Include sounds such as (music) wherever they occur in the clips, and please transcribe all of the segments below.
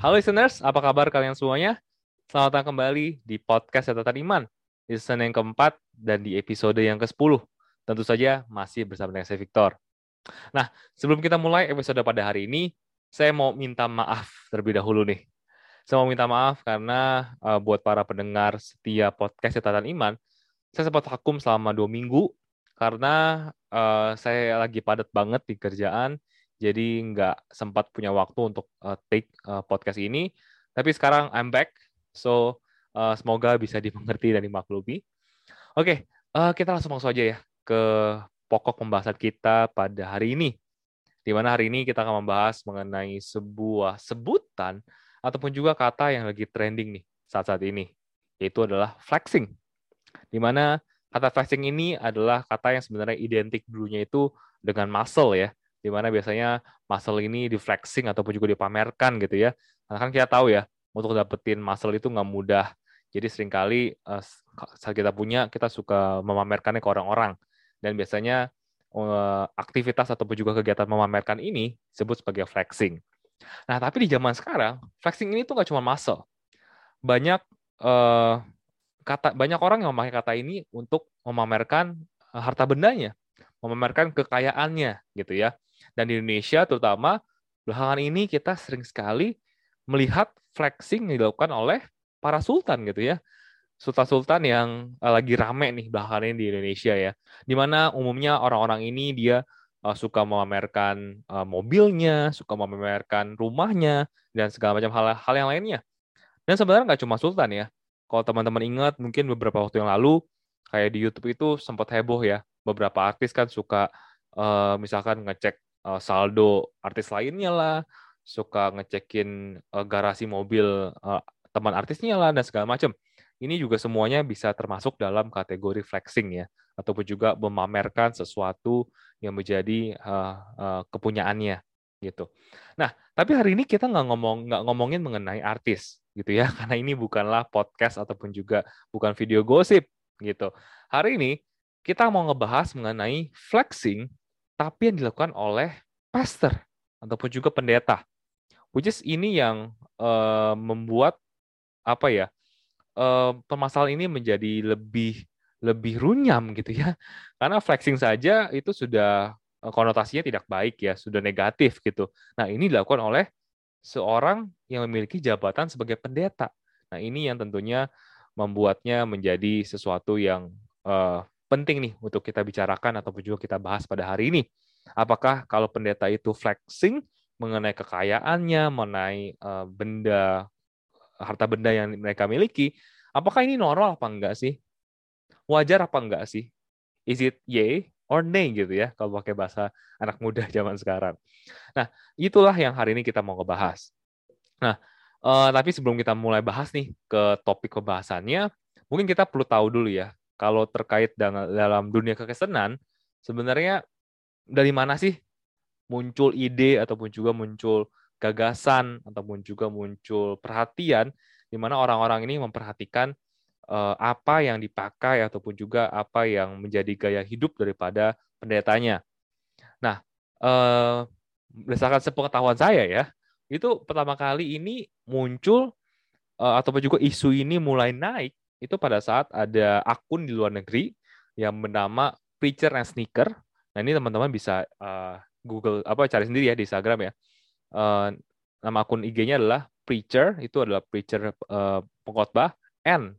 Halo listeners, apa kabar kalian semuanya? Selamat datang kembali di podcast Catatan Iman, di season yang keempat dan di episode yang ke-10. Tentu saja masih bersama dengan saya Victor. Nah, sebelum kita mulai episode pada hari ini, saya mau minta maaf terlebih dahulu nih. Saya mau minta maaf karena uh, buat para pendengar setia podcast Catatan Iman, saya sempat vakum selama dua minggu karena uh, saya lagi padat banget di kerjaan jadi nggak sempat punya waktu untuk uh, take uh, podcast ini. Tapi sekarang I'm back, so uh, semoga bisa dimengerti dan dimaklumi. Oke, okay, uh, kita langsung masuk aja ya ke pokok pembahasan kita pada hari ini. Di mana hari ini kita akan membahas mengenai sebuah sebutan ataupun juga kata yang lagi trending nih saat-saat ini, yaitu adalah flexing. Di mana kata flexing ini adalah kata yang sebenarnya identik dulunya itu dengan muscle ya, di mana biasanya muscle ini di flexing ataupun juga dipamerkan gitu ya. Karena kan kita tahu ya, untuk dapetin muscle itu nggak mudah. Jadi sering kali uh, saat kita punya, kita suka memamerkannya ke orang-orang. Dan biasanya uh, aktivitas ataupun juga kegiatan memamerkan ini disebut sebagai flexing. Nah, tapi di zaman sekarang, flexing ini tuh nggak cuma muscle. Banyak uh, kata banyak orang yang memakai kata ini untuk memamerkan harta bendanya, memamerkan kekayaannya gitu ya. Dan di Indonesia terutama belakangan ini kita sering sekali melihat flexing yang dilakukan oleh para sultan gitu ya. Sultan-sultan yang uh, lagi rame nih belakangan ini di Indonesia ya. Di mana umumnya orang-orang ini dia uh, suka memamerkan uh, mobilnya, suka memamerkan rumahnya, dan segala macam hal-hal yang lainnya. Dan sebenarnya nggak cuma sultan ya. Kalau teman-teman ingat, mungkin beberapa waktu yang lalu, kayak di YouTube itu sempat heboh ya. Beberapa artis kan suka uh, misalkan ngecek uh, saldo artis lainnya lah, suka ngecekin uh, garasi mobil uh, teman artisnya lah dan segala macam. Ini juga semuanya bisa termasuk dalam kategori flexing ya, ataupun juga memamerkan sesuatu yang menjadi uh, uh, kepunyaannya gitu. Nah, tapi hari ini kita nggak ngomong nggak ngomongin mengenai artis gitu ya, (laughs) karena ini bukanlah podcast ataupun juga bukan video gosip gitu. Hari ini kita mau ngebahas mengenai flexing tapi yang dilakukan oleh pastor ataupun juga pendeta. Which is ini yang uh, membuat apa ya uh, permasalahan ini menjadi lebih lebih runyam gitu ya, (laughs) karena flexing saja itu sudah uh, konotasinya tidak baik ya, sudah negatif gitu. Nah ini dilakukan oleh seorang yang memiliki jabatan sebagai pendeta. Nah ini yang tentunya membuatnya menjadi sesuatu yang uh, penting nih untuk kita bicarakan ataupun juga kita bahas pada hari ini. Apakah kalau pendeta itu flexing mengenai kekayaannya, mengenai uh, benda harta benda yang mereka miliki, apakah ini normal apa enggak sih? Wajar apa enggak sih? Is it yay or nay gitu ya kalau pakai bahasa anak muda (laughs) zaman sekarang. Nah, itulah yang hari ini kita mau ngebahas. Nah, uh, tapi sebelum kita mulai bahas nih ke topik pembahasannya, mungkin kita perlu tahu dulu ya kalau terkait dalam dunia kekristenan, sebenarnya dari mana sih muncul ide ataupun juga muncul gagasan ataupun juga muncul perhatian di mana orang-orang ini memperhatikan uh, apa yang dipakai ataupun juga apa yang menjadi gaya hidup daripada pendetanya. Nah, uh, berdasarkan sepengetahuan saya ya, itu pertama kali ini muncul uh, ataupun juga isu ini mulai naik itu pada saat ada akun di luar negeri yang bernama Preacher and Sneaker. Nah ini teman-teman bisa uh, Google apa cari sendiri ya di Instagram ya. Uh, nama akun IG-nya adalah Preacher, itu adalah Preacher uh, pengkhotbah and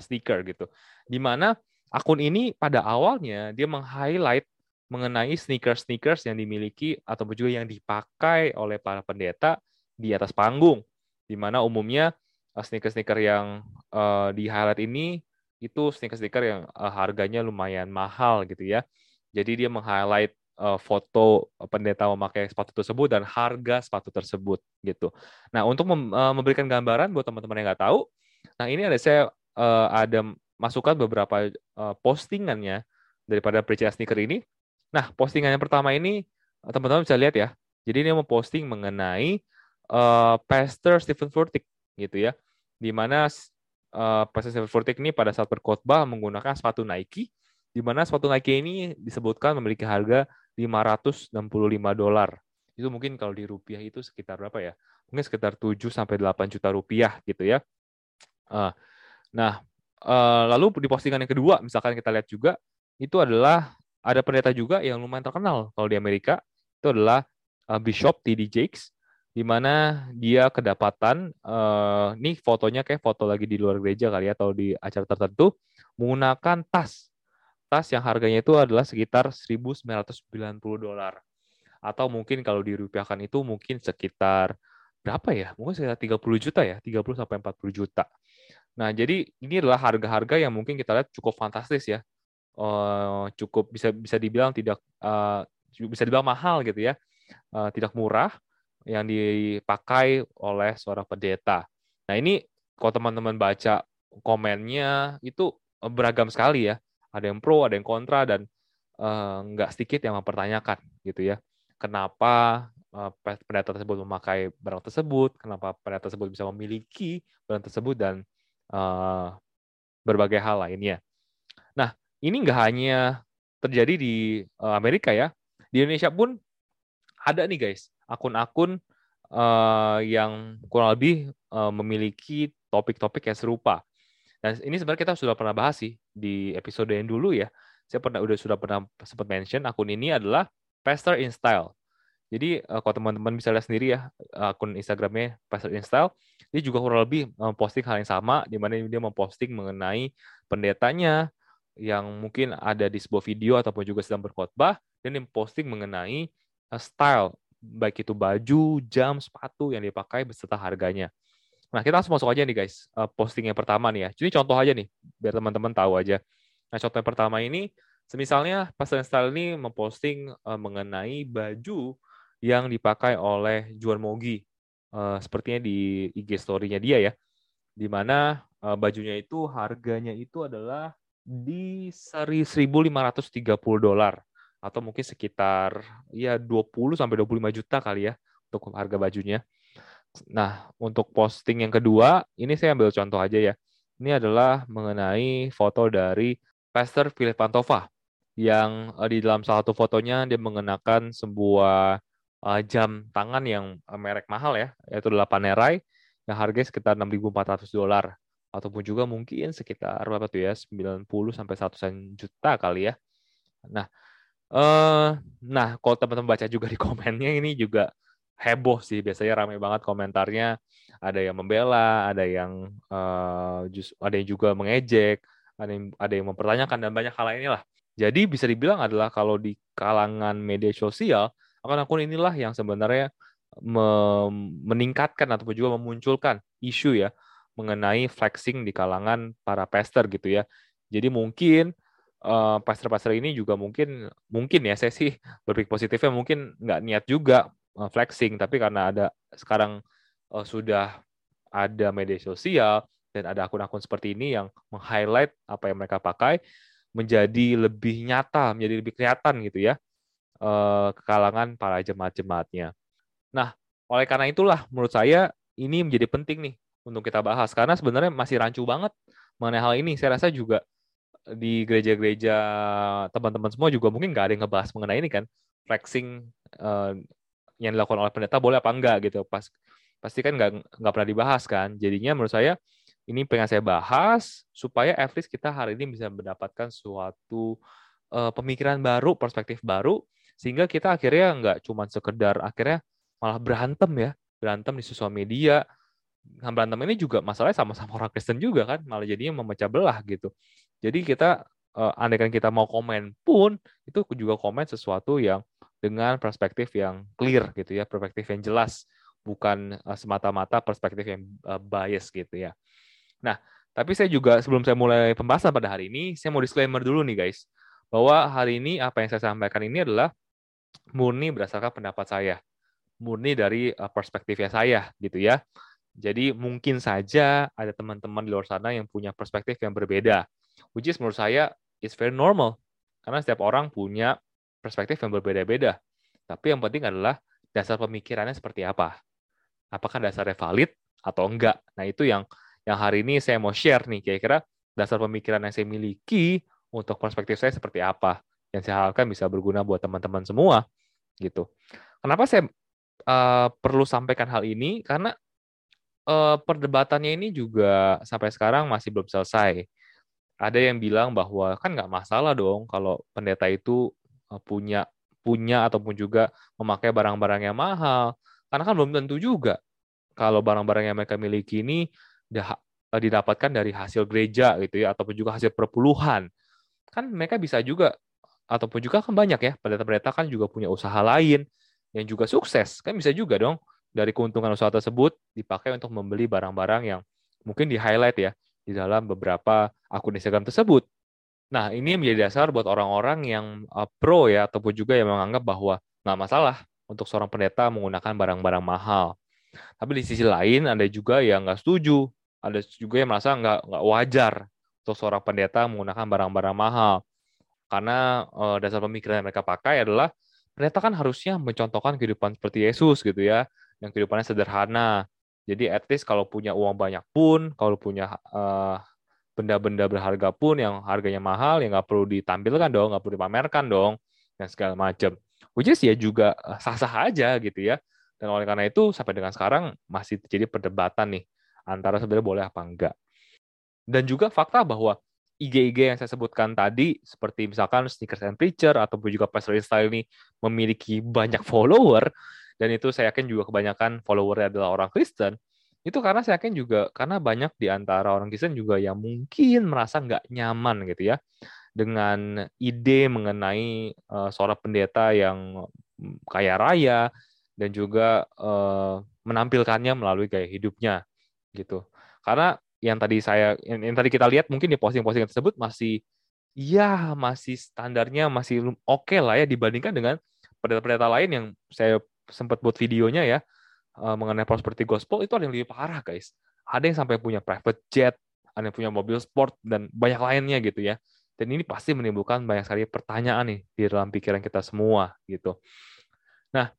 Sneaker gitu. Di mana akun ini pada awalnya dia meng-highlight mengenai sneakers-sneakers yang dimiliki atau juga yang dipakai oleh para pendeta di atas panggung. Di mana umumnya sneaker-sneaker yang uh, di highlight ini itu sneaker-sneaker yang uh, harganya lumayan mahal gitu ya. Jadi dia meng-highlight uh, foto pendeta memakai sepatu tersebut dan harga sepatu tersebut gitu. Nah untuk mem uh, memberikan gambaran buat teman-teman yang nggak tahu, nah ini ada saya uh, ada masukkan beberapa uh, postingannya daripada percaya sneaker ini. Nah postingan yang pertama ini teman-teman bisa lihat ya. Jadi dia memposting mengenai uh, Pastor Stephen Furtick gitu ya di mana uh, Presiden Furtick ini pada saat berkhotbah menggunakan sepatu Nike, di mana sepatu Nike ini disebutkan memiliki harga 565 dolar. Itu mungkin kalau di rupiah itu sekitar berapa ya? mungkin sekitar 7 sampai 8 juta rupiah gitu ya. Uh, nah, uh, lalu di postingan yang kedua, misalkan kita lihat juga, itu adalah ada pendeta juga yang lumayan terkenal kalau di Amerika, itu adalah uh, Bishop T.D. Jakes, di mana dia kedapatan, uh, nih fotonya kayak foto lagi di luar gereja kali ya, atau di acara tertentu, menggunakan tas. Tas yang harganya itu adalah sekitar 1.990 dolar. Atau mungkin kalau dirupiahkan itu mungkin sekitar berapa ya? Mungkin sekitar 30 juta ya, 30 sampai 40 juta. Nah, jadi ini adalah harga-harga yang mungkin kita lihat cukup fantastis ya. Uh, cukup bisa bisa dibilang tidak uh, bisa dibilang mahal gitu ya. Uh, tidak murah yang dipakai oleh seorang pendeta. Nah, ini kalau teman-teman baca komennya itu beragam sekali ya. Ada yang pro, ada yang kontra dan uh, nggak sedikit yang mempertanyakan gitu ya. Kenapa Eh, pendeta tersebut memakai barang tersebut, kenapa pendeta tersebut bisa memiliki barang tersebut dan uh, berbagai hal lainnya. Nah, ini nggak hanya terjadi di uh, Amerika ya, di Indonesia pun ada nih guys akun-akun uh, yang kurang lebih uh, memiliki topik-topik yang serupa. Dan ini sebenarnya kita sudah pernah bahas sih di episode yang dulu ya. Saya pernah udah sudah pernah sempat mention akun ini adalah Pastor in Style. Jadi uh, kalau teman-teman bisa lihat sendiri ya akun Instagramnya Pastor Install, dia juga kurang lebih memposting hal yang sama, di mana dia memposting mengenai pendetanya yang mungkin ada di sebuah video ataupun juga sedang berkhotbah, dan memposting mengenai style, baik itu baju, jam, sepatu yang dipakai beserta harganya. Nah, kita langsung masuk aja nih guys, uh, posting yang pertama nih ya. Jadi contoh aja nih, biar teman-teman tahu aja. Nah, contoh yang pertama ini, semisalnya Pastor Style ini memposting uh, mengenai baju yang dipakai oleh Juan Mogi. Uh, sepertinya di IG story-nya dia ya. Di mana bajunya itu harganya itu adalah di 1.530 dolar atau mungkin sekitar ya 20 sampai 25 juta kali ya untuk harga bajunya. Nah, untuk posting yang kedua, ini saya ambil contoh aja ya. Ini adalah mengenai foto dari Pastor Philip Pantova yang uh, di dalam salah satu fotonya dia mengenakan sebuah uh, jam tangan yang uh, merek mahal ya, yaitu adalah Panerai yang harganya sekitar 6.400 dolar ataupun juga mungkin sekitar berapa tuh ya 90 sampai 100 juta kali ya. Nah, uh, nah kalau teman-teman baca juga di komennya ini juga heboh sih. Biasanya ramai banget komentarnya. Ada yang membela ada yang uh, just, ada yang juga mengejek ada yang ada yang mempertanyakan dan banyak hal lainnya lah jadi bisa dibilang adalah kalau di kalangan media sosial akun-akun inilah yang sebenarnya meningkatkan ataupun juga memunculkan isu ya mengenai flexing di kalangan para pastor gitu ya. Jadi mungkin uh, pastor-pastor ini juga mungkin mungkin ya saya sih berpikir positifnya mungkin nggak niat juga uh, flexing tapi karena ada sekarang uh, sudah ada media sosial dan ada akun-akun seperti ini yang meng-highlight apa yang mereka pakai menjadi lebih nyata, menjadi lebih kelihatan gitu ya uh, kalangan para jemaat-jemaatnya. Nah, oleh karena itulah menurut saya ini menjadi penting nih untuk kita bahas karena sebenarnya masih rancu banget mengenai hal ini. Saya rasa juga di gereja-gereja teman-teman semua juga mungkin nggak ada yang ngebahas mengenai ini kan flexing uh, yang dilakukan oleh pendeta boleh apa enggak gitu. Pas pasti kan nggak nggak pernah dibahas kan. Jadinya menurut saya ini pengen saya bahas supaya at least kita hari ini bisa mendapatkan suatu uh, pemikiran baru perspektif baru sehingga kita akhirnya nggak cuma sekedar akhirnya malah berantem ya. Berantem di sosial media. Berantem ini juga masalahnya sama-sama orang Kristen juga kan malah jadinya memecah belah gitu jadi kita uh, andaikan kita mau komen pun itu juga komen sesuatu yang dengan perspektif yang clear gitu ya perspektif yang jelas bukan uh, semata-mata perspektif yang uh, bias gitu ya nah tapi saya juga sebelum saya mulai pembahasan pada hari ini saya mau disclaimer dulu nih guys bahwa hari ini apa yang saya sampaikan ini adalah murni berdasarkan pendapat saya, murni dari uh, perspektifnya saya gitu ya. Jadi mungkin saja ada teman-teman di luar sana yang punya perspektif yang berbeda, which is menurut saya is very normal karena setiap orang punya perspektif yang berbeda-beda. Tapi yang penting adalah dasar pemikirannya seperti apa. Apakah dasarnya valid atau enggak? Nah, itu yang yang hari ini saya mau share nih kira-kira dasar pemikiran yang saya miliki untuk perspektif saya seperti apa yang saya harapkan bisa berguna buat teman-teman semua gitu. Kenapa saya uh, perlu sampaikan hal ini karena uh, perdebatannya ini juga sampai sekarang masih belum selesai. Ada yang bilang bahwa kan nggak masalah dong kalau pendeta itu uh, punya punya ataupun juga memakai barang-barang yang mahal, karena kan belum tentu juga kalau barang-barang yang mereka miliki ini didapatkan dari hasil gereja gitu ya ataupun juga hasil perpuluhan. Kan mereka bisa juga ataupun juga kan banyak ya pendeta-pendeta kan juga punya usaha lain yang juga sukses. Kan bisa juga dong dari keuntungan usaha tersebut dipakai untuk membeli barang-barang yang mungkin di-highlight ya di dalam beberapa akun Instagram tersebut. Nah, ini menjadi dasar buat orang-orang yang uh, pro ya ataupun juga yang menganggap bahwa nggak masalah untuk seorang pendeta menggunakan barang-barang mahal. Tapi di sisi lain ada juga yang nggak setuju, ada juga yang merasa nggak nggak wajar untuk seorang pendeta menggunakan barang-barang mahal. Karena uh, dasar pemikiran yang mereka pakai adalah pendeta kan harusnya mencontohkan kehidupan seperti Yesus gitu ya, yang kehidupannya sederhana. Jadi at least kalau punya uang banyak pun, kalau punya uh, benda-benda berharga pun yang harganya mahal, yang nggak perlu ditampilkan dong, nggak perlu dipamerkan dong, dan segala macam. Which is ya juga eh, sah-sah aja gitu ya. Dan oleh karena itu sampai dengan sekarang masih terjadi perdebatan nih antara sebenarnya boleh apa enggak. Dan juga fakta bahwa IG-IG yang saya sebutkan tadi, seperti misalkan Sneakers and Preacher, ataupun juga Pastor Style ini memiliki banyak follower, dan itu saya yakin juga kebanyakan followernya adalah orang Kristen, itu karena saya yakin juga, karena banyak di antara orang Kristen juga yang mungkin merasa nggak nyaman gitu ya, dengan ide mengenai uh, seorang pendeta yang kaya raya, dan juga uh, menampilkannya melalui gaya hidupnya gitu. Karena yang tadi saya yang, yang tadi kita lihat mungkin di posting-posting tersebut masih ya masih standarnya masih oke okay lah ya dibandingkan dengan pendeta-pendeta lain yang saya sempat buat videonya ya uh, mengenai prosperity gospel itu ada yang lebih parah guys. Ada yang sampai punya private jet, ada yang punya mobil sport dan banyak lainnya gitu ya. Dan ini pasti menimbulkan banyak sekali pertanyaan nih di dalam pikiran kita semua gitu. Nah,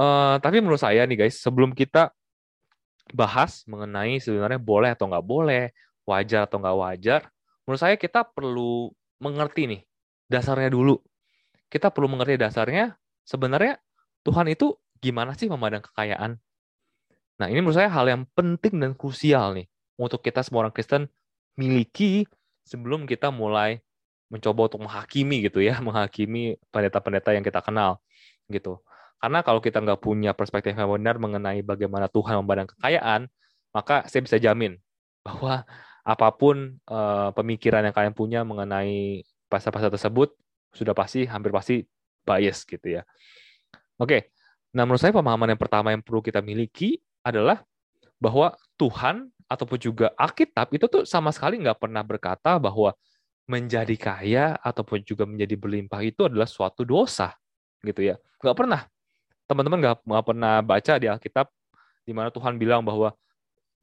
uh, tapi menurut saya nih guys, sebelum kita bahas mengenai sebenarnya boleh atau nggak boleh, wajar atau nggak wajar, menurut saya kita perlu mengerti nih dasarnya dulu. Kita perlu mengerti dasarnya sebenarnya Tuhan itu gimana sih memandang kekayaan. Nah ini menurut saya hal yang penting dan krusial nih untuk kita semua orang Kristen miliki sebelum kita mulai mencoba untuk menghakimi gitu ya, (laughs) menghakimi pendeta-pendeta yang kita kenal gitu. Karena kalau kita nggak punya perspektif yang benar mengenai bagaimana Tuhan memandang kekayaan, maka saya bisa jamin bahwa apa pun uh, pemikiran yang kalian punya mengenai pasal-pasal tersebut sudah pasti hampir pasti bias gitu ya. Oke, nah menurut saya pemahaman yang pertama yang perlu kita miliki adalah bahwa Tuhan ataupun juga Alkitab itu tuh sama sekali nggak pernah berkata bahwa menjadi kaya ataupun juga menjadi berlimpah itu adalah suatu dosa gitu ya nggak pernah teman-teman nggak -teman pernah baca di Alkitab di mana Tuhan bilang bahwa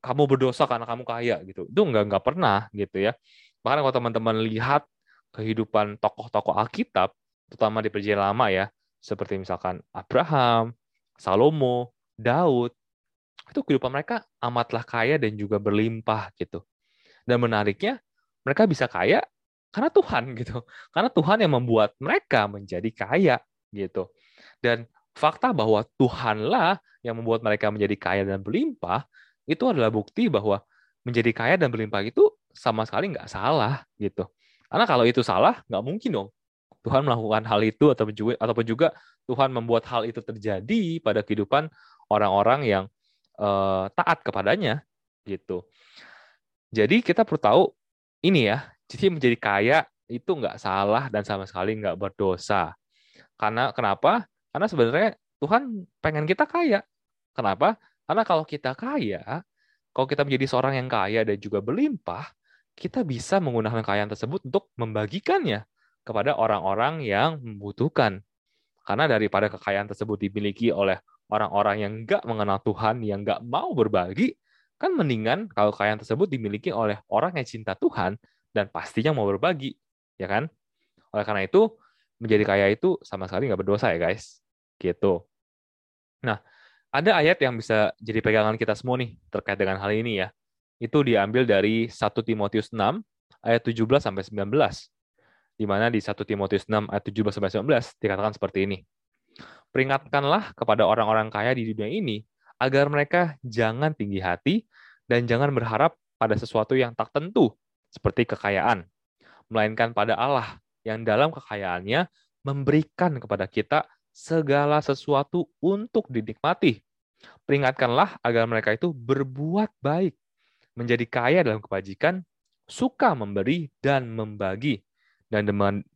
kamu berdosa karena kamu kaya gitu. Itu nggak nggak pernah gitu ya. Bahkan kalau teman-teman lihat kehidupan tokoh-tokoh Alkitab, terutama di Perjanjian Lama ya, seperti misalkan Abraham, Salomo, Daud, itu kehidupan mereka amatlah kaya dan juga berlimpah gitu. Dan menariknya, mereka bisa kaya karena Tuhan (laughs) gitu. Karena Tuhan yang membuat mereka menjadi kaya gitu. Dan fakta bahwa Tuhanlah yang membuat mereka menjadi kaya dan berlimpah, itu adalah bukti bahwa menjadi kaya dan berlimpah itu sama sekali nggak salah gitu. Karena kalau itu salah, nggak mungkin dong Tuhan melakukan hal itu ataupun juga, ataupun juga Tuhan membuat hal itu terjadi pada kehidupan orang-orang yang uh, taat kepadanya gitu. Jadi kita perlu tahu ini ya, jadi menjadi kaya itu nggak salah dan sama sekali nggak berdosa. Karena kenapa? Karena sebenarnya Tuhan pengen kita kaya. Kenapa? Karena kalau kita kaya, kalau kita menjadi seorang yang kaya dan juga berlimpah, kita bisa menggunakan kekayaan tersebut untuk membagikannya kepada orang-orang yang membutuhkan. Karena daripada kekayaan tersebut dimiliki oleh orang-orang yang nggak mengenal Tuhan, yang nggak mau berbagi, kan mendingan kalau kekayaan tersebut dimiliki oleh orang yang cinta Tuhan dan pastinya mau berbagi, ya kan? Oleh karena itu, menjadi kaya itu sama sekali nggak berdosa ya guys. Gitu. Nah, ada ayat yang bisa jadi pegangan kita semua nih terkait dengan hal ini ya. Itu diambil dari 1 Timotius 6 ayat 17 sampai 19. Di mana di 1 Timotius 6 ayat 17 sampai 19 dikatakan seperti ini. Peringatkanlah kepada orang-orang kaya di dunia ini agar mereka jangan tinggi hati dan jangan berharap pada sesuatu yang tak tentu, seperti kekayaan, melainkan pada Allah yang dalam kekayaannya memberikan kepada kita segala sesuatu untuk dinikmati. Peringatkanlah agar mereka itu berbuat baik, menjadi kaya dalam kebajikan, suka memberi dan membagi. Dan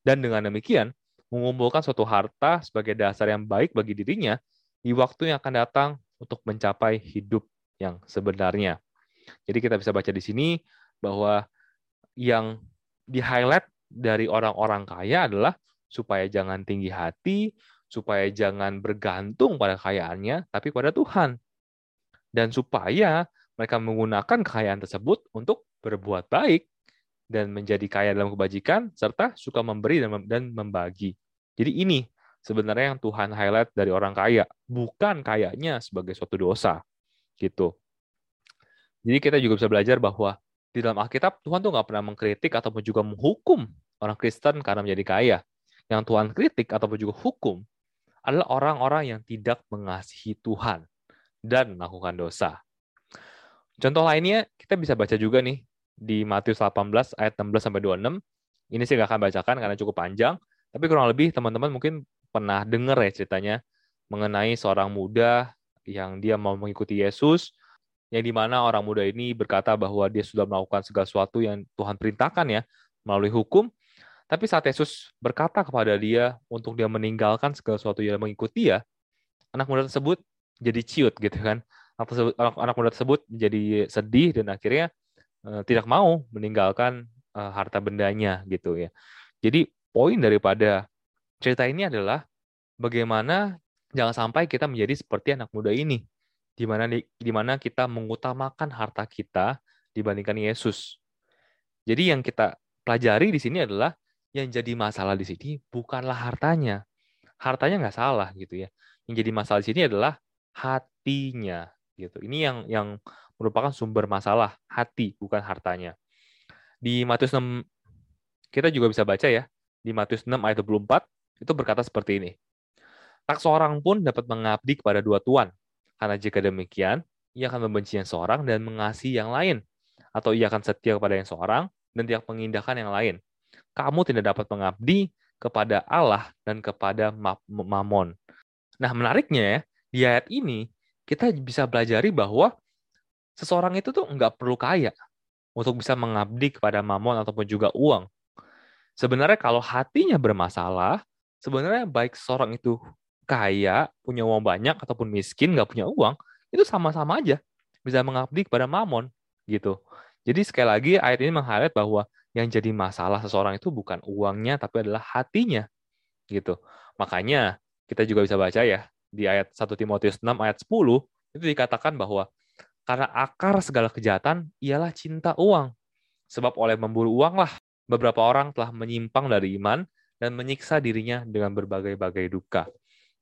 dengan demikian, mengumpulkan suatu harta sebagai dasar yang baik bagi dirinya di waktu yang akan datang untuk mencapai hidup yang sebenarnya. Jadi kita bisa baca di sini bahwa yang di-highlight dari orang-orang kaya adalah supaya jangan tinggi hati, supaya jangan bergantung pada kekayaannya, tapi pada Tuhan. Dan supaya mereka menggunakan kekayaan tersebut untuk berbuat baik dan menjadi kaya dalam kebajikan, serta suka memberi dan membagi. Jadi ini sebenarnya yang Tuhan highlight dari orang kaya, bukan kayanya sebagai suatu dosa. gitu. Jadi kita juga bisa belajar bahwa di dalam Alkitab, Tuhan tuh nggak pernah mengkritik ataupun juga menghukum orang Kristen karena menjadi kaya. Yang Tuhan kritik ataupun juga hukum adalah orang-orang yang tidak mengasihi Tuhan dan melakukan dosa. Contoh lainnya, kita bisa baca juga nih di Matius 18 ayat 16 sampai 26. Ini sih nggak akan bacakan karena cukup panjang, tapi kurang lebih teman-teman mungkin pernah dengar ya ceritanya mengenai seorang muda yang dia mau mengikuti Yesus, yang di mana orang muda ini berkata bahwa dia sudah melakukan segala sesuatu yang Tuhan perintahkan ya melalui hukum, tapi saat Yesus berkata kepada dia untuk dia meninggalkan segala sesuatu yang mengikuti ya, anak muda tersebut jadi ciut gitu kan. Anak, anak, muda tersebut menjadi sedih dan akhirnya Eh, tidak mau meninggalkan uh, harta bendanya gitu ya. Jadi poin daripada cerita ini adalah bagaimana jangan sampai kita menjadi seperti anak muda ini di mana di mana kita mengutamakan harta kita dibandingkan Yesus. Jadi yang kita pelajari di sini adalah yang jadi masalah di sini bukanlah hartanya. Hartanya nggak salah gitu ya. Yang jadi masalah di sini adalah hatinya gitu. Ini yang yang merupakan sumber masalah hati, bukan hartanya. Di Matius 6, kita juga bisa baca ya, di Matius 6 ayat 24, itu berkata seperti ini. Tak seorang pun dapat mengabdi kepada dua tuan, karena jika demikian, ia akan membenci yang seorang dan mengasihi yang lain, atau ia akan setia kepada yang seorang dan tidak mengindahkan yang lain. Kamu tidak dapat mengabdi kepada Allah dan kepada Mamon. Nah, menariknya ya, di ayat ini kita bisa belajari bahwa seseorang itu tuh nggak perlu kaya untuk bisa mengabdi kepada mamon ataupun juga uang. Sebenarnya kalau hatinya bermasalah, sebenarnya baik seseorang itu kaya, punya uang banyak ataupun miskin, nggak punya uang, itu sama-sama aja bisa mengabdi kepada mamon gitu. Jadi sekali lagi ayat ini meng-highlight bahwa yang jadi masalah seseorang itu bukan uangnya tapi adalah hatinya gitu. Makanya kita juga bisa baca ya di ayat 1 Timotius 6 ayat 10 itu dikatakan bahwa karena akar segala kejahatan ialah cinta uang. Sebab oleh memburu uanglah beberapa orang telah menyimpang dari iman dan menyiksa dirinya dengan berbagai-bagai duka.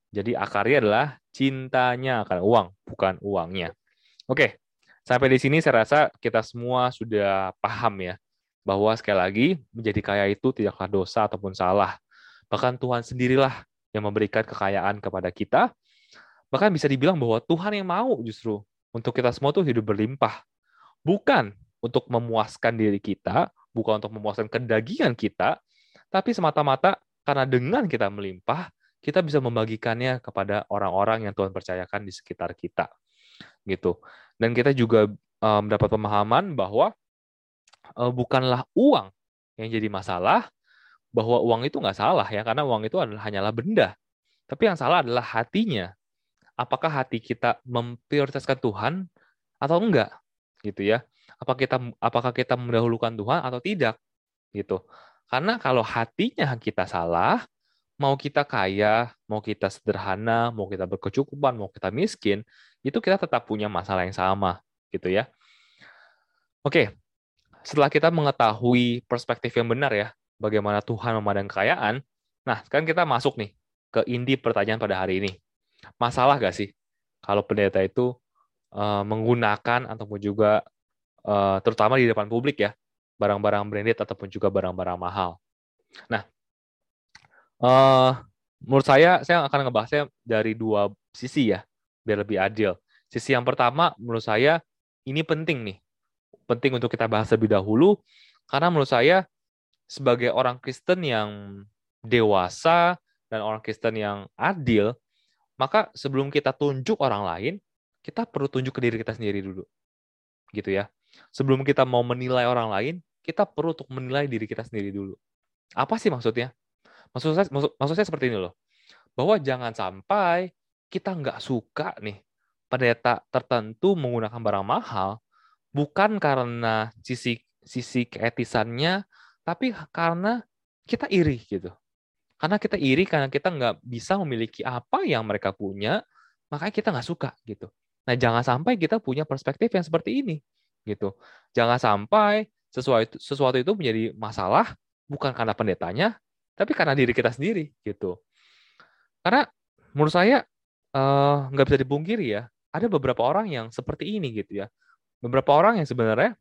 Jadi akarnya adalah cintanya akan uang, bukan uangnya. Oke, sampai di sini saya rasa kita semua sudah paham ya, bahwa sekali lagi menjadi kaya itu tidaklah dosa ataupun salah. Bahkan Tuhan sendirilah yang memberikan kekayaan kepada kita. Bahkan bisa dibilang bahwa Tuhan yang mau justru untuk kita semua tuh hidup berlimpah. Bukan untuk memuaskan diri kita, bukan untuk memuaskan kedagingan kita, tapi semata-mata karena dengan kita melimpah, kita bisa membagikannya kepada orang-orang yang Tuhan percayakan di sekitar kita. Gitu. Dan kita juga um, mendapat pemahaman bahwa uh, bukanlah uang yang jadi masalah, bahwa uang itu nggak salah ya, karena uang itu adalah hanyalah benda. Tapi yang salah adalah hatinya apakah hati kita memprioritaskan Tuhan atau enggak gitu ya. Apakah kita apakah kita mendahulukan Tuhan atau tidak gitu. Karena kalau hatinya kita salah mau kita kaya mau kita sederhana mau kita berkecukupan mau kita miskin itu kita tetap punya masalah yang sama gitu ya. Oke setelah kita mengetahui perspektif yang benar ya bagaimana Tuhan memandang kekayaan nah sekarang kita masuk nih ke inti pertanyaan pada hari ini masalah gak sih kalau pendeta itu uh, menggunakan ataupun juga uh, terutama di depan publik ya barang-barang branded ataupun juga barang-barang mahal. Nah, uh, menurut saya saya akan ngebahasnya dari dua sisi ya, biar lebih adil. Sisi yang pertama menurut saya ini penting nih. Penting untuk kita bahas lebih dahulu karena menurut saya sebagai orang Kristen yang dewasa dan orang Kristen yang adil, maka sebelum kita tunjuk orang lain, kita perlu tunjuk ke diri kita sendiri dulu. Gitu ya. Sebelum kita mau menilai orang lain, kita perlu untuk menilai diri kita sendiri dulu. Apa sih maksudnya? Maksud saya, maksud, maksud saya seperti ini loh. Bahwa jangan sampai kita nggak suka nih pendeta tertentu menggunakan barang mahal bukan karena sisi sisi keetisannya, tapi karena kita iri gitu. Karena kita iri karena kita nggak bisa memiliki apa yang mereka punya, makanya kita nggak suka gitu. Nah jangan sampai kita punya perspektif yang seperti ini gitu. Jangan sampai sesuatu sesuatu itu menjadi masalah bukan karena pendetanya, tapi karena diri kita sendiri gitu. Karena menurut saya eh, nggak uh, bisa dipungkiri ya, ada beberapa orang yang seperti ini gitu ya. Beberapa orang yang sebenarnya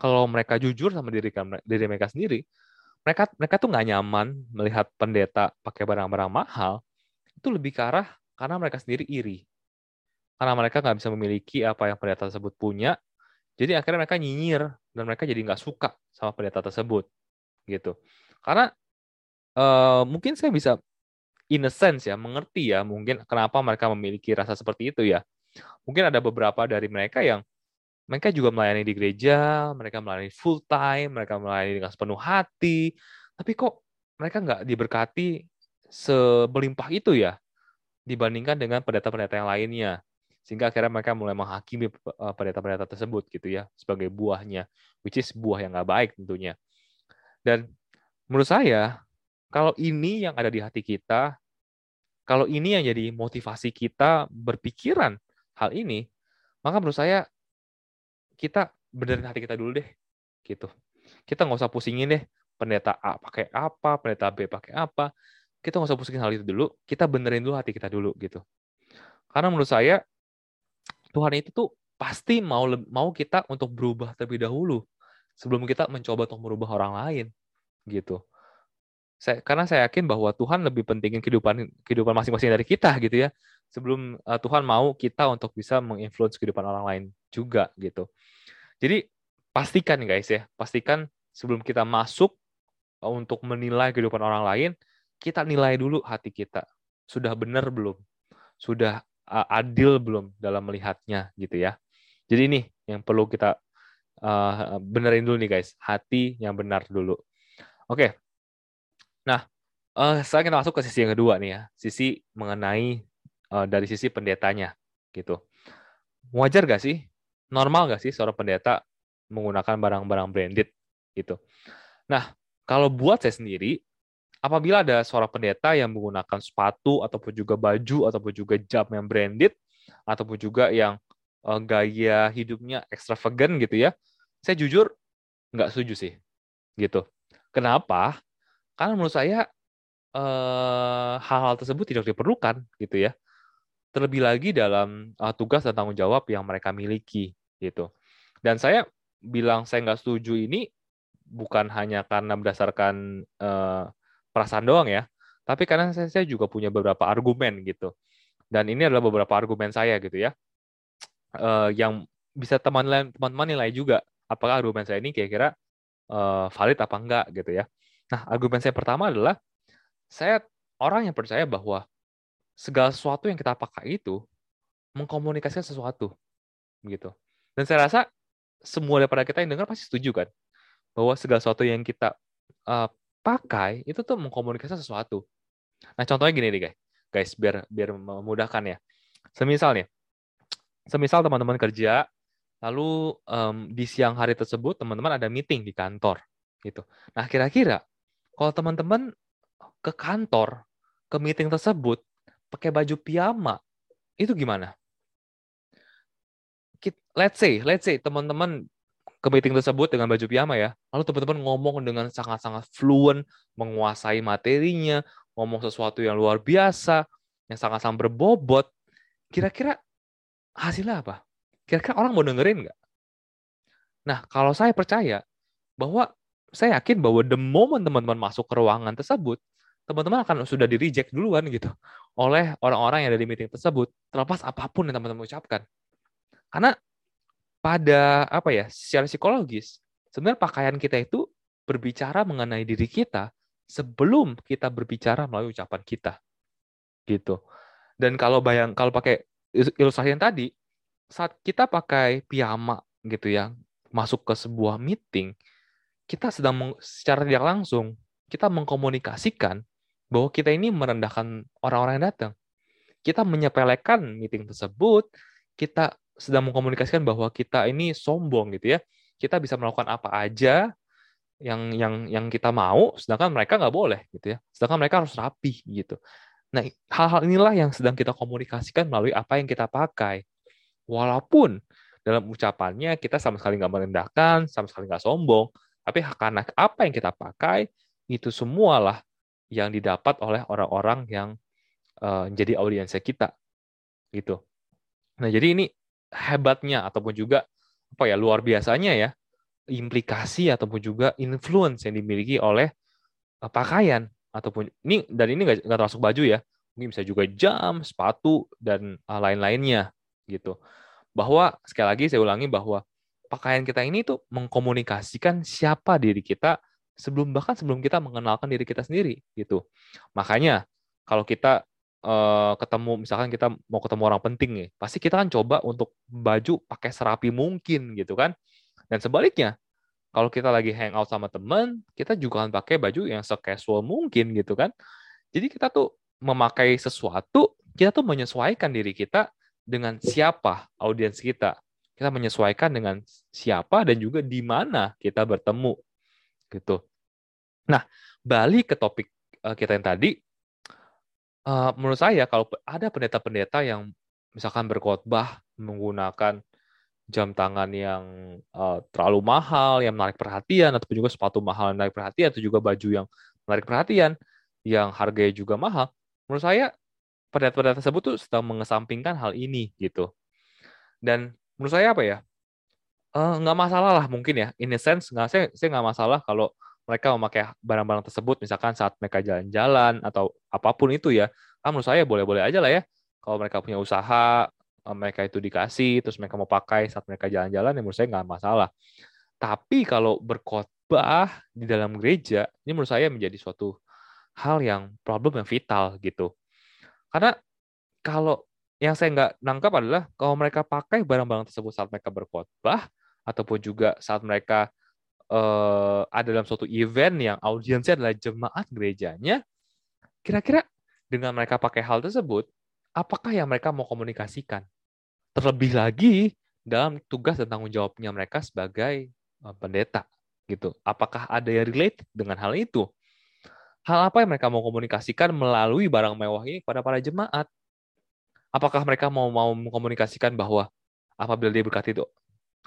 kalau mereka jujur sama diri diri mereka sendiri, mereka mereka tuh nggak nyaman melihat pendeta pakai barang-barang mahal. Itu lebih ke arah karena mereka sendiri iri. Karena mereka nggak bisa memiliki apa yang pendeta tersebut punya, jadi akhirnya mereka nyinyir dan mereka jadi nggak suka sama pendeta tersebut, gitu. Karena uh, mungkin saya bisa in a sense ya mengerti ya mungkin kenapa mereka memiliki rasa seperti itu ya. Mungkin ada beberapa dari mereka yang mereka juga melayani di gereja, mereka melayani full time, mereka melayani dengan sepenuh hati, tapi kok mereka nggak diberkati sebelimpah itu ya dibandingkan dengan pendeta-pendeta yang lainnya? Sehingga akhirnya mereka mulai menghakimi eh, pendeta-pendeta tersebut gitu ya sebagai buahnya which is buah yang nggak baik tentunya. Dan menurut saya kalau ini yang ada di hati kita kalau ini yang jadi motivasi kita berpikiran hal ini maka menurut saya kita benerin hati kita dulu deh gitu. Kita nggak usah pusingin deh pendeta A pakai apa pendeta B pakai apa. Kita nggak usah pusingin hal itu dulu kita benerin dulu hati kita dulu gitu. Karena menurut saya Tuhan itu tuh pasti mau mau kita untuk berubah terlebih dahulu sebelum kita mencoba untuk merubah orang lain gitu. Saya, karena saya yakin bahwa Tuhan lebih pentingin kehidupan kehidupan masing-masing dari kita gitu ya sebelum uh, Tuhan mau kita untuk bisa menginfluence kehidupan orang lain juga gitu. Jadi pastikan guys ya, pastikan sebelum kita masuk uh, untuk menilai kehidupan orang lain, kita nilai dulu hati kita. Sudah benar belum? Sudah uh, adil belum dalam melihatnya gitu ya. Jadi ini yang perlu kita uh, benerin dulu nih guys, hati yang benar dulu. Oke. Nah, uh, saya kita masuk ke sisi yang kedua nih ya, sisi mengenai uh, dari sisi pendetanya gitu. Wajar gak sih? Normal gak sih seorang pendeta menggunakan barang-barang branded gitu. Nah, kalau buat saya sendiri, apabila ada seorang pendeta yang menggunakan sepatu ataupun juga baju ataupun juga jam yang branded ataupun juga yang uh, gaya hidupnya extravagant gitu ya, saya jujur nggak setuju sih, gitu. Kenapa? Karena menurut saya eh, hal-hal tersebut tidak diperlukan, gitu ya. Terlebih lagi dalam uh, tugas dan tanggung jawab yang mereka miliki, gitu. Dan saya bilang saya nggak setuju ini bukan hanya karena berdasarkan uh, perasaan doang ya, tapi karena saya, saya juga punya beberapa argumen gitu. Dan ini adalah beberapa argumen saya gitu ya, uh, yang bisa teman-teman nilai juga apakah argumen saya ini kira-kira uh, valid apa enggak gitu ya. Nah, argumen saya pertama adalah saya orang yang percaya bahwa segala sesuatu yang kita pakai itu mengkomunikasikan sesuatu gitu. Dan saya rasa semua daripada kita yang dengar pasti setuju kan bahwa segala sesuatu yang kita uh, pakai itu tuh mengkomunikasikan sesuatu. Nah, contohnya gini nih guys. Guys, biar biar memudahkan ya. Semisal nih. Semisal teman-teman kerja lalu um, di siang hari tersebut teman-teman ada meeting di kantor gitu. Nah, kira-kira kalau teman-teman ke kantor ke meeting tersebut pakai baju piyama itu gimana? Let's say, let's say teman-teman ke meeting tersebut dengan baju piyama ya. Lalu teman-teman ngomong dengan sangat-sangat fluent, menguasai materinya, ngomong sesuatu yang luar biasa, yang sangat-sangat berbobot. Kira-kira hasilnya apa? Kira-kira orang mau dengerin nggak? Nah, kalau saya percaya bahwa saya yakin bahwa the moment teman-teman masuk ke ruangan tersebut, teman-teman akan sudah di reject duluan gitu oleh orang-orang yang ada di meeting tersebut terlepas apa pun yang teman-teman ucapkan. Karena pada apa ya secara psikologis sebenarnya pakaian kita itu berbicara mengenai diri kita sebelum kita berbicara melalui ucapan kita gitu. Dan kalau bayang kalau pakai ilustrasi yang tadi saat kita pakai piyama gitu ya masuk ke sebuah meeting kita sedang secara tidak langsung kita mengkomunikasikan bahwa kita ini merendahkan orang-orang yang datang kita menyepelekan meeting tersebut kita sedang mengkomunikasikan bahwa kita ini sombong gitu ya kita bisa melakukan apa aja yang yang yang kita mau, sedangkan mereka nggak boleh gitu ya. Sedangkan mereka harus rapi gitu. Nah, hal-hal inilah yang sedang kita komunikasikan melalui apa yang kita pakai. Walaupun dalam ucapannya kita sama sekali nggak merendahkan, sama sekali nggak sombong, tapi karena apa yang kita pakai itu semualah yang didapat oleh orang-orang yang uh, jadi audiensnya kita, gitu. Nah, jadi ini hebatnya ataupun juga apa ya luar biasanya ya implikasi ataupun juga influence yang dimiliki oleh uh, pakaian ataupun ini dan ini nggak termasuk baju ya mungkin bisa juga jam sepatu dan uh, lain-lainnya gitu bahwa sekali lagi saya ulangi bahwa pakaian kita ini tuh mengkomunikasikan siapa diri kita sebelum bahkan sebelum kita mengenalkan diri kita sendiri gitu makanya kalau kita uh, ketemu misalkan kita mau ketemu orang penting nih pasti kita kan coba untuk baju pakai serapi mungkin gitu kan dan sebaliknya, kalau kita lagi hangout sama teman, kita juga akan pakai baju yang se-casual mungkin gitu kan. Jadi kita tuh memakai sesuatu, kita tuh menyesuaikan diri kita dengan siapa audiens kita. Kita menyesuaikan dengan siapa dan juga di mana kita bertemu gitu. Nah, balik ke topik eh, kita yang tadi, eh, menurut saya kalau ada pendeta-pendeta yang misalkan berkhotbah menggunakan jam tangan yang uh, terlalu mahal, yang menarik perhatian, ataupun juga sepatu mahal yang menarik perhatian, atau juga baju yang menarik perhatian, yang harganya juga mahal, menurut saya pendeta-pendeta tersebut tuh sedang mengesampingkan hal ini gitu. Dan menurut saya apa ya? Uh, nggak masalah lah mungkin ya, in a sense nggak saya saya nggak masalah kalau mereka memakai barang-barang tersebut misalkan saat mereka jalan-jalan atau apa pun itu ya. Kan menurut saya boleh-boleh aja lah ya. Kalau mereka punya usaha, Eh, mereka itu dikasih, terus mereka mau pakai saat mereka jalan-jalan, ya menurut saya nggak masalah. Tapi kalau berkhotbah di dalam gereja, ini menurut saya menjadi suatu hal yang problem yang vital gitu. Karena kalau yang saya nggak nangkap adalah kalau mereka pakai barang-barang tersebut saat mereka berkhotbah ataupun juga saat mereka uh, ada dalam suatu event yang audiensnya adalah jemaat gerejanya, kira-kira dengan mereka pakai hal tersebut, apakah yang mereka mau komunikasikan? Terlebih lagi dalam tugas dan tanggung jawabnya mereka sebagai eh, pendeta gitu. Apakah ada yang relate dengan hal itu? Hal apa yang mereka mau komunikasikan melalui barang mewah ini kepada para jemaat? Apakah mereka mau mau mengkomunikasikan bahwa apabila dia berkati itu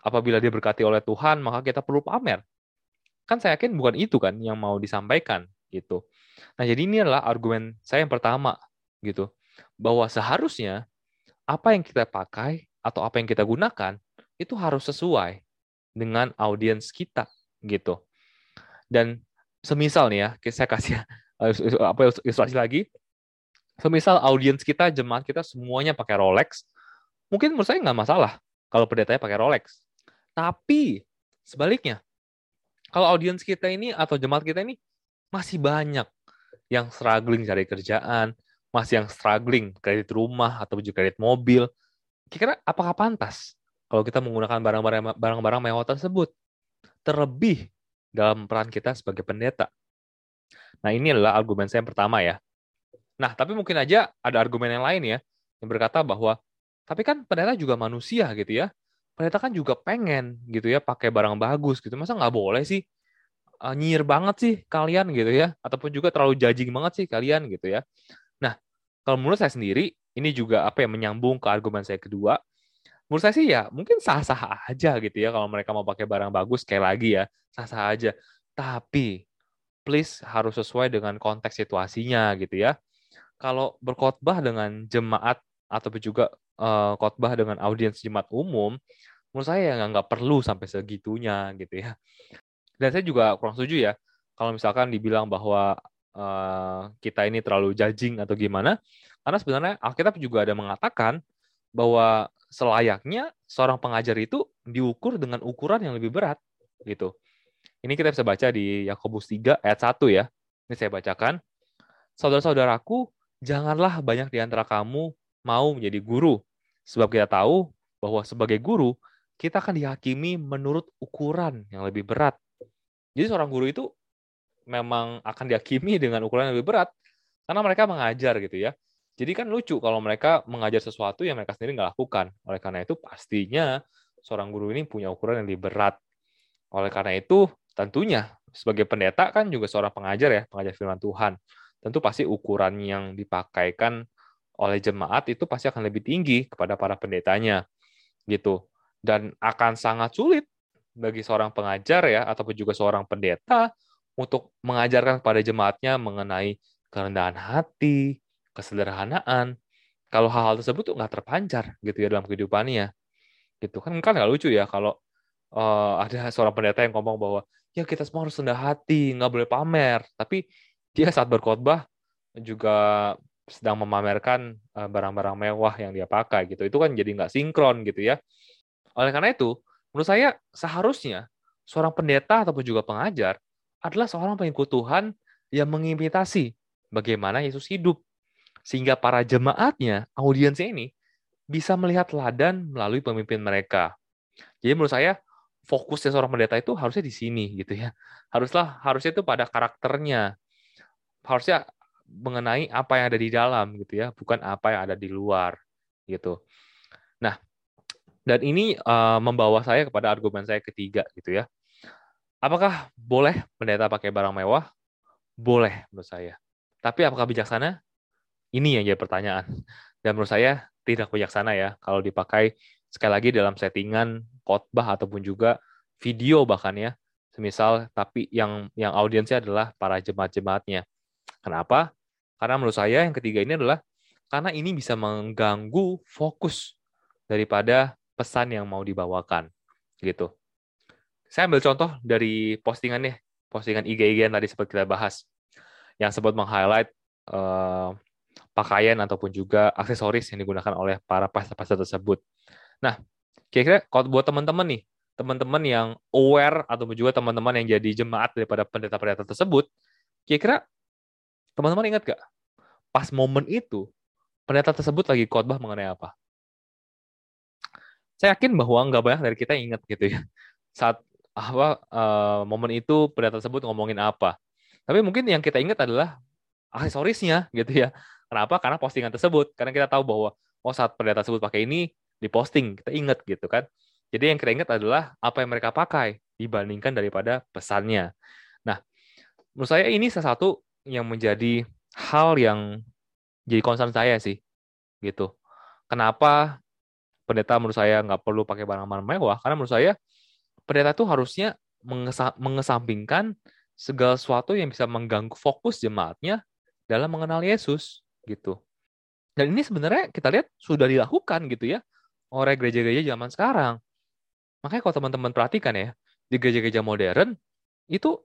apabila dia berkati oleh Tuhan, maka kita perlu pamer? Kan saya yakin bukan itu kan yang mau disampaikan gitu. Nah, jadi ini adalah argumen saya yang pertama gitu bahwa seharusnya apa yang kita pakai atau apa yang kita gunakan itu harus sesuai dengan audiens kita gitu. Dan semisal nih ya, saya kasih (laughs) apa ilustrasi lagi. Semisal audiens kita, jemaat kita semuanya pakai Rolex, mungkin menurut saya nggak masalah kalau pendetanya pakai Rolex. Tapi sebaliknya, kalau audiens kita ini atau jemaat kita ini masih banyak yang struggling cari kerjaan, masih yang struggling kredit rumah atau juga kredit mobil, kira-kira apakah pantas kalau kita menggunakan barang-barang barang-barang mewah tersebut? Terlebih dalam peran kita sebagai pendeta. Nah, ini adalah argumen saya yang pertama ya. Nah, tapi mungkin aja ada argumen yang lain ya, yang berkata bahwa, tapi kan pendeta juga manusia gitu ya. Pendeta kan juga pengen gitu ya, pakai barang bagus gitu. Masa nggak boleh sih? Uh, nyir banget sih kalian gitu ya. Ataupun juga terlalu judging banget sih kalian gitu ya. Nah, kalau menurut saya sendiri, ini juga apa ya menyambung ke argumen saya kedua. Menurut saya sih ya mungkin sah-sah aja gitu ya kalau mereka mau pakai barang bagus kayak lagi ya sah-sah aja. Tapi please harus sesuai dengan konteks situasinya gitu ya. Kalau berkhotbah dengan jemaat atau juga uh, khotbah dengan audiens jemaat umum, menurut saya ya nggak perlu sampai segitunya gitu ya. Dan saya juga kurang setuju ya kalau misalkan dibilang bahwa uh, kita ini terlalu judging atau gimana. Karena sebenarnya Alkitab juga ada mengatakan bahwa selayaknya seorang pengajar itu diukur dengan ukuran yang lebih berat gitu. Ini kita bisa baca di Yakobus 3 ayat 1 ya. Ini saya bacakan. Saudara-saudaraku, janganlah banyak di antara kamu mau menjadi guru, sebab kita tahu bahwa sebagai guru kita akan dihakimi menurut ukuran yang lebih berat. Jadi seorang guru itu memang akan dihakimi dengan ukuran yang lebih berat karena mereka mengajar gitu ya. Jadi kan lucu kalau mereka mengajar sesuatu yang mereka sendiri nggak lakukan. Oleh karena itu pastinya seorang guru ini punya ukuran yang lebih berat. Oleh karena itu tentunya sebagai pendeta kan juga seorang pengajar ya, pengajar firman Tuhan. Tentu pasti ukuran yang dipakaikan oleh jemaat itu pasti akan lebih tinggi kepada para pendetanya. Gitu. Dan akan sangat sulit bagi seorang pengajar ya ataupun juga seorang pendeta untuk mengajarkan kepada jemaatnya mengenai kerendahan hati, kesederhanaan, kalau hal-hal tersebut tuh nggak terpancar gitu ya dalam kehidupannya. Gitu kan kan nggak lucu ya kalau uh, ada seorang pendeta yang ngomong bahwa ya kita semua harus rendah hati, nggak boleh pamer. Tapi dia saat berkhotbah juga sedang memamerkan barang barang-barang mewah yang dia pakai gitu. Itu kan jadi nggak sinkron gitu ya. Oleh karena itu, menurut saya seharusnya seorang pendeta ataupun juga pengajar adalah seorang pengikut Tuhan yang mengimitasi bagaimana Yesus hidup sehingga para jemaatnya, audiensnya ini, bisa melihat teladan melalui pemimpin mereka. Jadi menurut saya, fokusnya seorang pendeta itu harusnya di sini gitu ya. Haruslah harusnya itu pada karakternya. Harusnya mengenai apa yang ada di dalam gitu ya, bukan apa yang ada di luar gitu. Nah, dan ini uh, membawa saya kepada argumen saya ketiga gitu ya. Apakah boleh pendeta pakai barang mewah? Boleh menurut saya. Tapi apakah bijaksana? Ini yang jadi pertanyaan. Dan menurut saya tidak bijaksana ya kalau dipakai sekali lagi dalam settingan khotbah ataupun juga video bahkan ya. Semisal tapi yang yang audiensnya adalah para jemaat-jemaatnya. Kenapa? Karena menurut saya yang ketiga ini adalah karena ini bisa mengganggu fokus daripada pesan yang mau dibawakan gitu. Saya ambil contoh dari postingannya, postingan IG-IG yang tadi sempat kita bahas, yang sempat meng-highlight uh, pakaian ataupun juga aksesoris yang digunakan oleh para pastor-pastor tersebut. Nah, kira-kira kalau buat teman-teman nih, teman-teman yang aware ataupun juga teman-teman yang jadi jemaat daripada pendeta-pendeta tersebut, kira-kira teman-teman ingat gak? Pas momen itu, pendeta tersebut lagi khotbah mengenai apa? Saya yakin bahwa nggak banyak dari kita ingat gitu ya. Saat apa uh, momen itu pendeta tersebut ngomongin apa. Tapi mungkin yang kita ingat adalah aksesorisnya gitu ya. Kenapa? Karena postingan tersebut. Karena kita tahu bahwa oh saat pendeta tersebut pakai ini diposting, kita ingat gitu kan. Jadi yang kita ingat adalah apa yang mereka pakai dibandingkan daripada pesannya. Nah, menurut saya ini salah satu yang menjadi hal yang jadi concern saya sih, gitu. Kenapa pendeta menurut saya nggak perlu pakai barang-barang mewah? Karena menurut saya pendeta itu harusnya mengesampingkan segala sesuatu yang bisa mengganggu fokus jemaatnya dalam mengenal Yesus gitu. Dan ini sebenarnya kita lihat sudah dilakukan gitu ya oleh gereja-gereja zaman sekarang. Makanya kalau teman-teman perhatikan ya, di gereja-gereja modern itu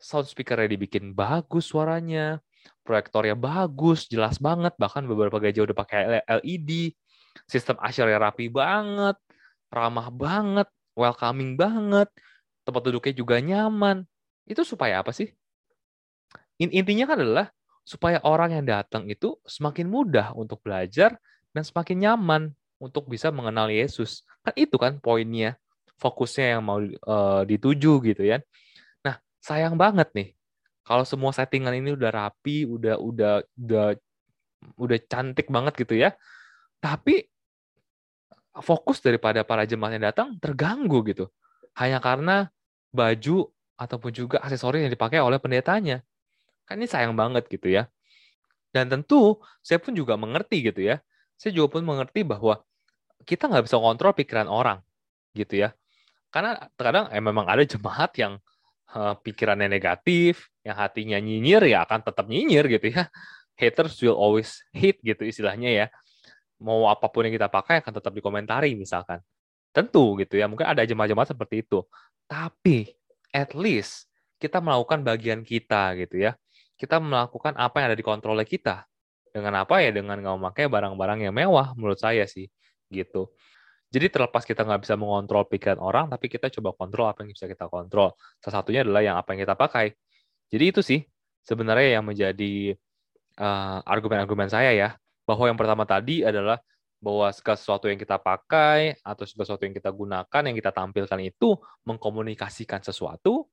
sound speaker-nya dibikin bagus suaranya, proyektornya bagus, jelas banget, bahkan beberapa gereja udah pakai LED, sistem asyarnya rapi banget, ramah banget, welcoming banget, tempat duduknya juga nyaman. Itu supaya apa sih? Intinya kan adalah supaya orang yang datang itu semakin mudah untuk belajar dan semakin nyaman untuk bisa mengenal Yesus. Kan itu kan poinnya, fokusnya yang mau uh, dituju gitu ya. Sayang banget nih kalau semua settingan ini udah rapi, udah udah udah udah cantik banget gitu ya. Tapi fokus daripada para jemaat yang datang terganggu gitu. Hanya karena baju ataupun juga aksesoris yang dipakai oleh pendetanya. Kan ini sayang banget gitu ya. Dan tentu saya pun juga mengerti gitu ya. Saya juga pun mengerti bahwa kita nggak bisa kontrol pikiran orang gitu ya. Karena terkadang eh, memang ada jemaat yang uh, pikirannya negatif, yang hatinya nyinyir ya akan tetap nyinyir gitu ya. Haters will always hate gitu istilahnya ya. Mau apa pun yang kita pakai akan tetap dikomentari misalkan. Tentu gitu ya, mungkin ada jemaat-jemaat seperti itu. Tapi at least kita melakukan bagian kita gitu ya kita melakukan apa yang ada di kontrolnya kita. Dengan apa ya? Dengan nggak memakai barang-barang yang mewah, menurut saya sih. Gitu. Jadi terlepas kita nggak bisa mengontrol pikiran orang, tapi kita coba kontrol apa yang bisa kita kontrol. Salah satunya adalah yang apa yang kita pakai. Jadi itu sih sebenarnya yang menjadi uh, argumen-argumen saya ya. Bahwa yang pertama tadi adalah bahwa segala sesuatu yang kita pakai atau segala sesuatu yang kita gunakan, yang kita tampilkan itu mengkomunikasikan sesuatu.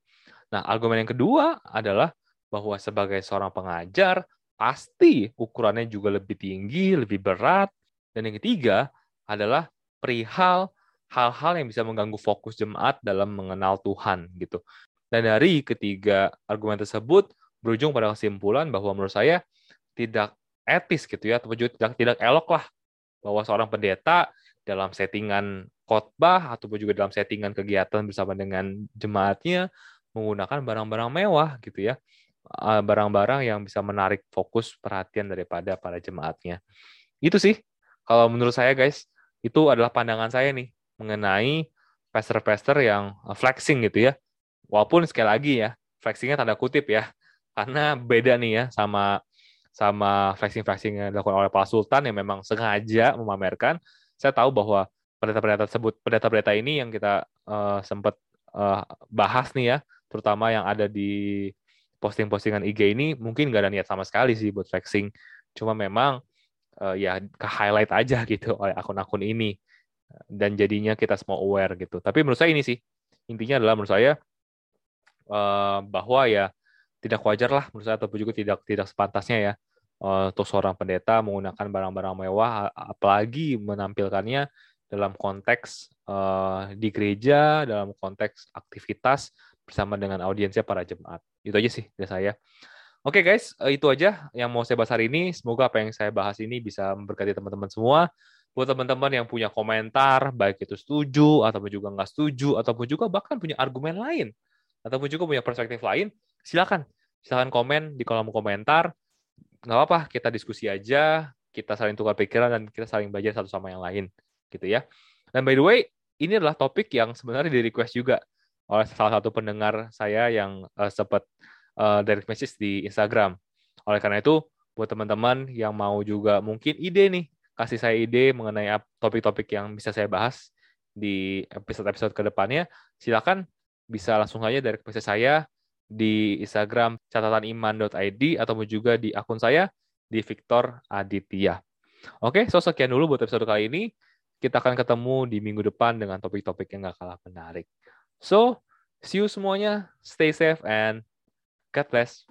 Nah, argumen yang kedua adalah bahwa sebagai seorang pengajar, pasti ukurannya juga lebih tinggi, lebih berat. Dan yang ketiga adalah perihal hal-hal yang bisa mengganggu fokus jemaat dalam mengenal Tuhan gitu. Dan dari ketiga argumen tersebut berujung pada kesimpulan bahwa menurut saya tidak etis gitu ya, atau juga tidak tidak elok lah bahwa seorang pendeta dalam settingan khotbah ataupun juga dalam settingan kegiatan bersama dengan jemaatnya menggunakan barang-barang mewah gitu ya. Barang-barang yang bisa menarik fokus perhatian daripada para jemaatnya. Itu sih kalau menurut saya guys itu adalah pandangan saya nih mengenai pastor-pastor yang eh, flexing gitu ya. Walaupun sekali lagi ya flexingnya tanda kutip ya. Karena beda nih ya sama sama flexing-flexing yang dilakukan oleh Pak Sultan yang memang sengaja memamerkan, saya tahu bahwa pendeta-pendeta tersebut, pendeta-pendeta ini yang kita uh, sempat uh, bahas nih ya, terutama yang ada di posting-postingan IG ini, mungkin nggak ada niat sama sekali sih buat flexing. Cuma memang uh, ya ke-highlight aja gitu oleh akun-akun ini. Dan jadinya kita semua aware gitu. Tapi menurut saya ini sih, intinya adalah menurut saya uh, bahwa ya tidak wajar lah menurut saya ataupun juga tidak tidak sepantasnya ya uh, seorang pendeta menggunakan barang-barang mewah, apalagi menampilkannya dalam konteks uh, di gereja, dalam konteks aktivitas bersama dengan audiensnya para jemaat. Itu aja sih dari saya. Oke okay guys, itu aja yang mau saya bahas hari ini. Semoga apa yang saya bahas ini bisa memberkati teman-teman semua. Buat teman-teman yang punya komentar, baik itu setuju, ataupun juga nggak setuju, ataupun juga bahkan punya argumen lain, ataupun juga punya perspektif lain, silakan. Silakan komen di kolom komentar nggak apa-apa kita diskusi aja kita saling tukar pikiran dan kita saling belajar satu sama yang lain gitu ya dan by the way ini adalah topik yang sebenarnya di request juga oleh salah satu pendengar saya yang uh, sempat uh, direct message di Instagram oleh karena itu buat teman-teman yang mau juga mungkin ide nih kasih saya ide mengenai topik-topik yang bisa saya bahas di episode-episode ke depannya silakan bisa langsung aja direct message saya di Instagram catataniman.id ataupun juga di akun saya di Victor Aditya. Oke, so sekian dulu buat episode kali ini. Kita akan ketemu di minggu depan dengan topik-topik yang gak kalah menarik. So, see you semuanya. Stay safe and God bless.